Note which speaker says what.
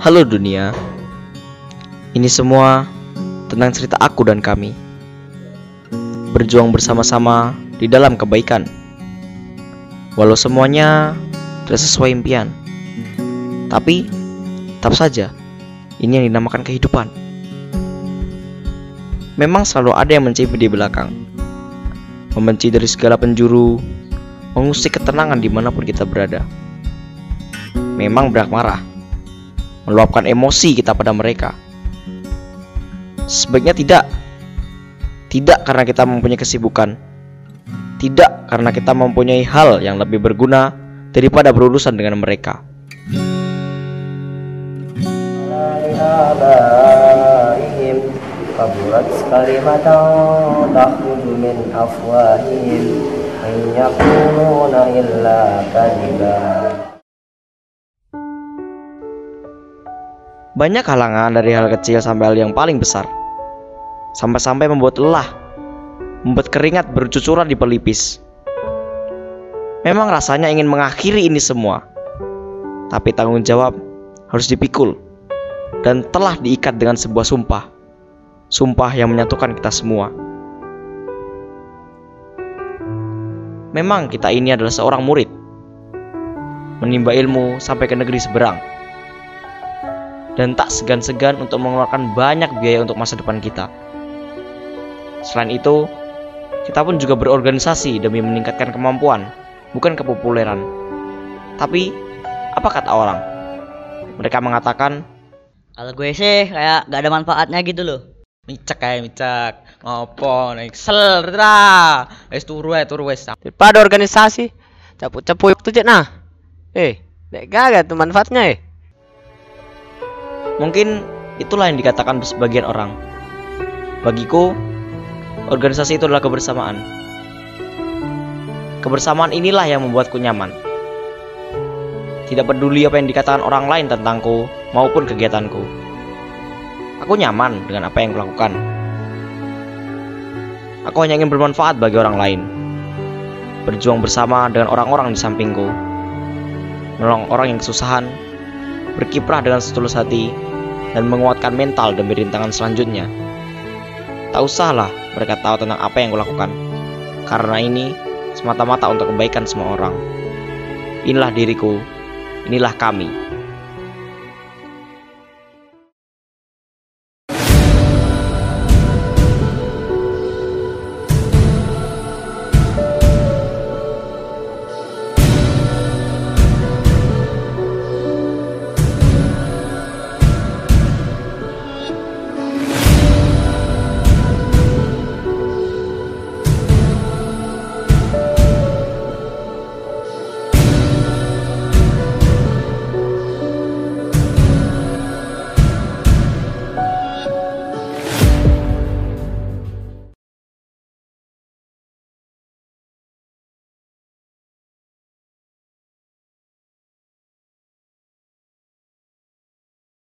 Speaker 1: Halo dunia, ini semua tentang cerita aku dan kami. Berjuang bersama-sama di dalam kebaikan. Walau semuanya tidak sesuai impian. Tapi, tetap saja, ini yang dinamakan kehidupan. Memang selalu ada yang menci di belakang. Membenci dari segala penjuru, mengusik ketenangan di mana pun kita berada. Memang berak marah, meluapkan emosi kita pada mereka. Sebaiknya tidak. Tidak karena kita mempunyai kesibukan. Tidak karena kita mempunyai hal yang lebih berguna daripada berurusan dengan mereka. Banyak halangan dari hal kecil sampai hal yang paling besar. Sampai-sampai membuat lelah, membuat keringat bercucuran di pelipis. Memang rasanya ingin mengakhiri ini semua. Tapi tanggung jawab harus dipikul dan telah diikat dengan sebuah sumpah. Sumpah yang menyatukan kita semua. Memang kita ini adalah seorang murid. Menimba ilmu sampai ke negeri seberang dan tak segan-segan untuk mengeluarkan banyak biaya untuk masa depan kita. Selain itu, kita pun juga berorganisasi demi meningkatkan kemampuan, bukan kepopuleran. Tapi, apa kata orang? Mereka mengatakan,
Speaker 2: Kalau gue sih kayak gak ada manfaatnya gitu loh.
Speaker 3: Micak kayak micak. Ngopo naik sel ra. Wis turu ae turu wis.
Speaker 4: Daripada organisasi, capu-capu itu cek nah. Eh, dek gak tuh manfaatnya eh.
Speaker 1: Mungkin itulah yang dikatakan sebagian orang. Bagiku, organisasi itu adalah kebersamaan. Kebersamaan inilah yang membuatku nyaman. Tidak peduli apa yang dikatakan orang lain tentangku maupun kegiatanku. Aku nyaman dengan apa yang kulakukan. Aku hanya ingin bermanfaat bagi orang lain. Berjuang bersama dengan orang-orang di sampingku. Menolong orang yang kesusahan. Berkiprah dengan setulus hati dan menguatkan mental demi rintangan selanjutnya. Tak usahlah mereka tahu tentang apa yang kulakukan. Karena ini semata-mata untuk kebaikan semua orang. Inilah diriku, inilah kami.